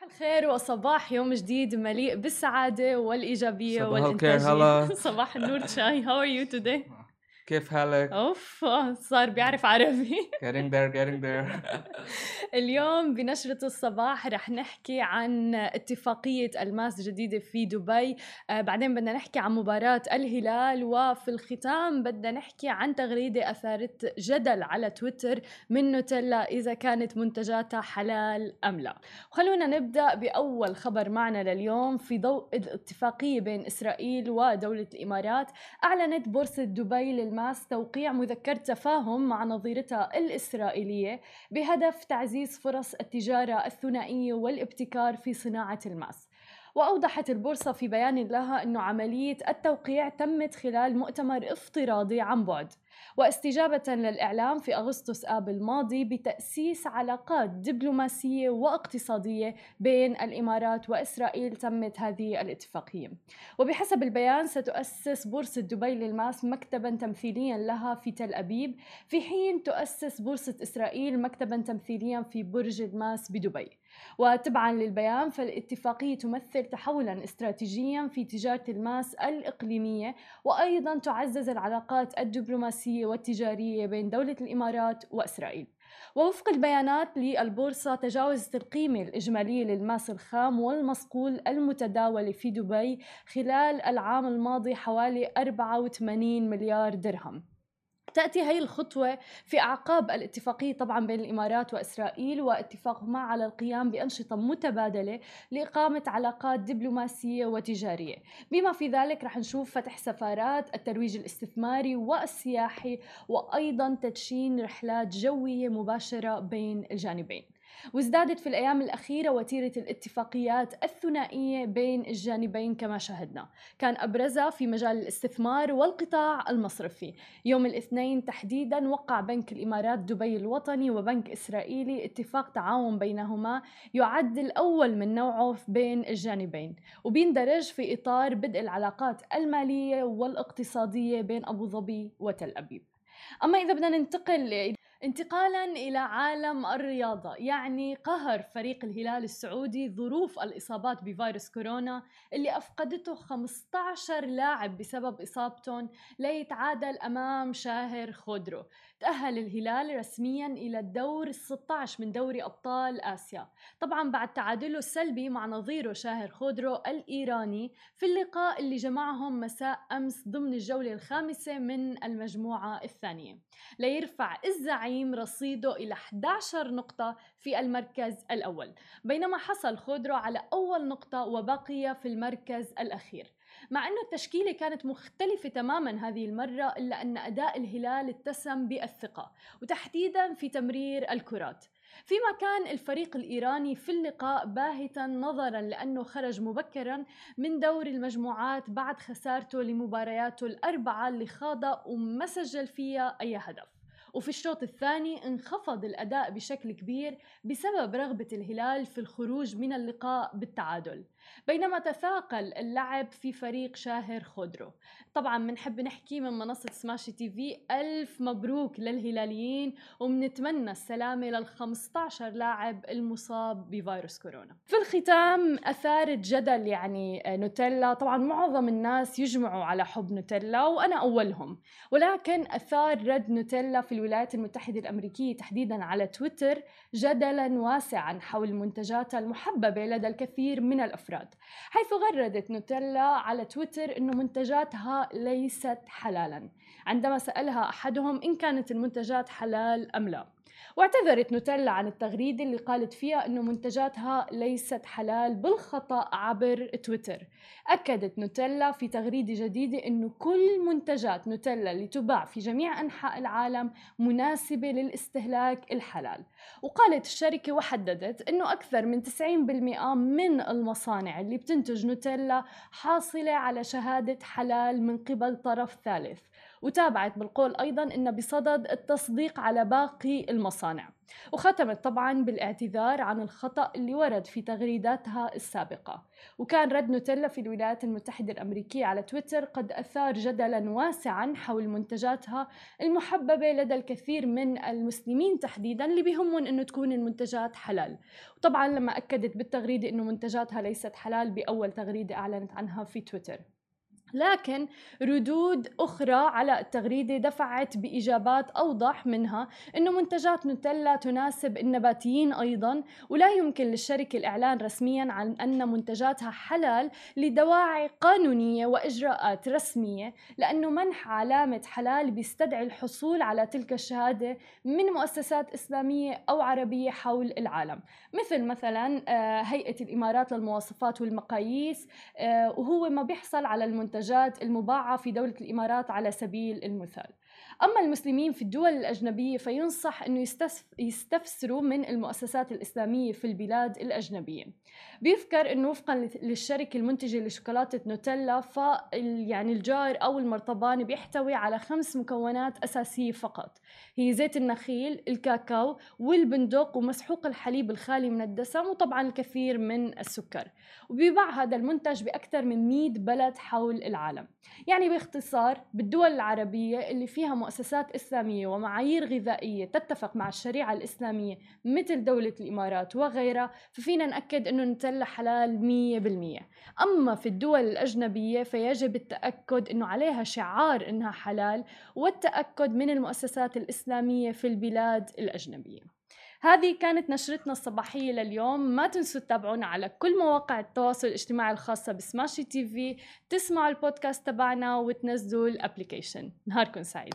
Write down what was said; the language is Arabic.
صباح الخير وصباح يوم جديد مليء بالسعادة والإيجابية صباح الخير، والإنتاجية. هلا. صباح النور شاي. How are you today? كيف حالك؟ أوف آه، صار بيعرف عربي. Getting there getting there. اليوم بنشرة الصباح رح نحكي عن اتفاقية ألماس جديدة في دبي. آه بعدين بدنا نحكي عن مباراة الهلال وفي الختام بدنا نحكي عن تغريدة أثارت جدل على تويتر من نوتيلا إذا كانت منتجاتها حلال أم لا. خلونا نبدأ بأول خبر معنا لليوم. في ضوء الاتفاقية بين إسرائيل ودولة الإمارات أعلنت بورصة دبي للماس توقيع مذكرة تفاهم مع نظيرتها الإسرائيلية بهدف تعزيز فرص التجارة الثنائية والابتكار في صناعة الماس. وأوضحت البورصة في بيان لها أن عملية التوقيع تمت خلال مؤتمر افتراضي عن بعد. واستجابة للإعلام في أغسطس آب الماضي بتأسيس علاقات دبلوماسية واقتصادية بين الإمارات وإسرائيل تمت هذه الاتفاقية. وبحسب البيان ستؤسس بورصة دبي للماس مكتبا تمثيليا لها في تل أبيب في حين تؤسس بورصة إسرائيل مكتبا تمثيليا في برج الماس بدبي. وتبعا للبيان فالاتفاقية تمثل تحولا استراتيجيا في تجارة الماس الإقليمية وأيضا تعزز العلاقات الدبلوماسية والتجارية بين دولة الإمارات وإسرائيل. ووفق البيانات للبورصة تجاوزت القيمة الإجمالية للماس الخام والمصقول المتداولة في دبي خلال العام الماضي حوالي 84 مليار درهم. تأتي هي الخطوة في أعقاب الاتفاقية طبعا بين الإمارات وإسرائيل واتفاقهما على القيام بأنشطة متبادلة لإقامة علاقات دبلوماسية وتجارية. بما في ذلك رح نشوف فتح سفارات الترويج الاستثماري والسياحي وأيضا تدشين رحلات جوية مباشرة بين الجانبين. وازدادت في الأيام الأخيرة وتيرة الاتفاقيات الثنائية بين الجانبين كما شاهدنا. كان أبرزها في مجال الاستثمار والقطاع المصرفي. يوم الاثنين تحديدا وقع بنك الإمارات دبي الوطني وبنك إسرائيلي اتفاق تعاون بينهما يعد الأول من نوعه بين الجانبين. وبيندرج في إطار بدء العلاقات المالية والإقتصادية بين أبو ظبي وتل أبيب. أما إذا بدنا ننتقل انتقالا إلى عالم الرياضة يعني قهر فريق الهلال السعودي ظروف الإصابات بفيروس كورونا اللي أفقدته 15 لاعب بسبب إصابتهم ليتعادل أمام شاهر خودرو. تأهل الهلال رسميا إلى الدور ال 16 من دوري أبطال آسيا. طبعا بعد تعادله السلبي مع نظيره شاهر خودرو الإيراني في اللقاء اللي جمعهم مساء أمس ضمن الجولة الخامسة من المجموعة الثانية. ليرفع الزعيم رصيده إلى 11 نقطة في المركز الأول. بينما حصل خودرو على أول نقطة وبقي في المركز الأخير. مع أنه التشكيلة كانت مختلفة تماما هذه المرة إلا أن أداء الهلال اتسم بالثقة وتحديدا في تمرير الكرات. فيما كان الفريق الإيراني في اللقاء باهتا نظرا لأنه خرج مبكرا من دور المجموعات بعد خسارته لمبارياته الأربعة اللي خاضها وما سجل فيها أي هدف. وفي الشوط الثاني انخفض الأداء بشكل كبير بسبب رغبة الهلال في الخروج من اللقاء بالتعادل. بينما تثاقل اللعب في فريق شاهر خودرو. طبعا بنحب نحكي من منصة سماشي تي في ألف مبروك للهلاليين وبنتمنى السلامة لل 15 لاعب المصاب بفيروس كورونا. في الختام أثارت جدل يعني نوتيلا. طبعا معظم الناس يجمعوا على حب نوتيلا وأنا أولهم. ولكن أثار رد نوتيلا في الولايات المتحدة الأمريكية تحديدا على تويتر جدلا واسعا حول منتجاتها المحببة لدى الكثير من الأفراد. حيث غردت نوتيلا على تويتر أنه منتجاتها ليست حلالا عندما سألها أحدهم إن كانت المنتجات حلال أم لا. واعتذرت نوتيلا عن التغريدة اللي قالت فيها أنه منتجاتها ليست حلال بالخطأ عبر تويتر. أكدت نوتيلا في تغريدة جديدة أنه كل منتجات نوتيلا اللي تباع في جميع أنحاء العالم مناسبة للاستهلاك الحلال. وقالت الشركة وحددت أنه أكثر من 90% من المصانع اللي بتنتج نوتيلا حاصلة على شهادة حلال من قبل طرف ثالث. وتابعت بالقول أيضا أنها بصدد التصديق على باقي المصانع. وختمت طبعا بالاعتذار عن الخطأ اللي ورد في تغريداتها السابقة. وكان رد نوتيلا في الولايات المتحدة الأمريكية على تويتر قد أثار جدلا واسعا حول منتجاتها المحببة لدى الكثير من المسلمين تحديدا اللي بيهمهم أنه تكون المنتجات حلال. وطبعا لما أكدت بالتغريدة أنه منتجاتها ليست حلال بأول تغريدة أعلنت عنها في تويتر. لكن ردود أخرى على التغريدة دفعت بإجابات أوضح منها أنه منتجات نوتيلا تناسب النباتيين أيضا ولا يمكن للشركة الإعلان رسميا عن أن منتجاتها حلال لدواعي قانونية وإجراءات رسمية لأنه منح علامة حلال بيستدعي الحصول على تلك الشهادة من مؤسسات إسلامية أو عربية حول العالم. مثل مثلا آه، هيئة الإمارات للمواصفات والمقاييس آه، وهو ما بيحصل على المنتجات المنتجات المباعة في دولة الإمارات على سبيل المثال. أما المسلمين في الدول الأجنبية فينصح أنه يستفسروا من المؤسسات الإسلامية في البلاد الأجنبية. بيذكر أنه وفقا للشركة المنتجة لشوكولاتة نوتيلا ف يعني الجار أو المرطبان بيحتوي على خمس مكونات أساسية فقط. هي زيت النخيل الكاكاو والبندق ومسحوق الحليب الخالي من الدسم وطبعا الكثير من السكر. وبيباع هذا المنتج بأكثر من 100 بلد حول العالم. يعني باختصار بالدول العربية اللي فيها مؤسسات إسلامية ومعايير غذائية تتفق مع الشريعة الإسلامية مثل دولة الإمارات وغيرها ففينا نأكد أنه نتلا حلال 100% أما في الدول الأجنبية فيجب التأكد أنه عليها شعار أنها حلال والتأكد من المؤسسات الإسلامية في البلاد الأجنبية. هذه كانت نشرتنا الصباحية لليوم. ما تنسوا تتابعونا على كل مواقع التواصل الاجتماعي الخاصة ب Smashi TV. تسمعوا البودكاست تبعنا وتنزلوا ال application. نهاركم سعيد.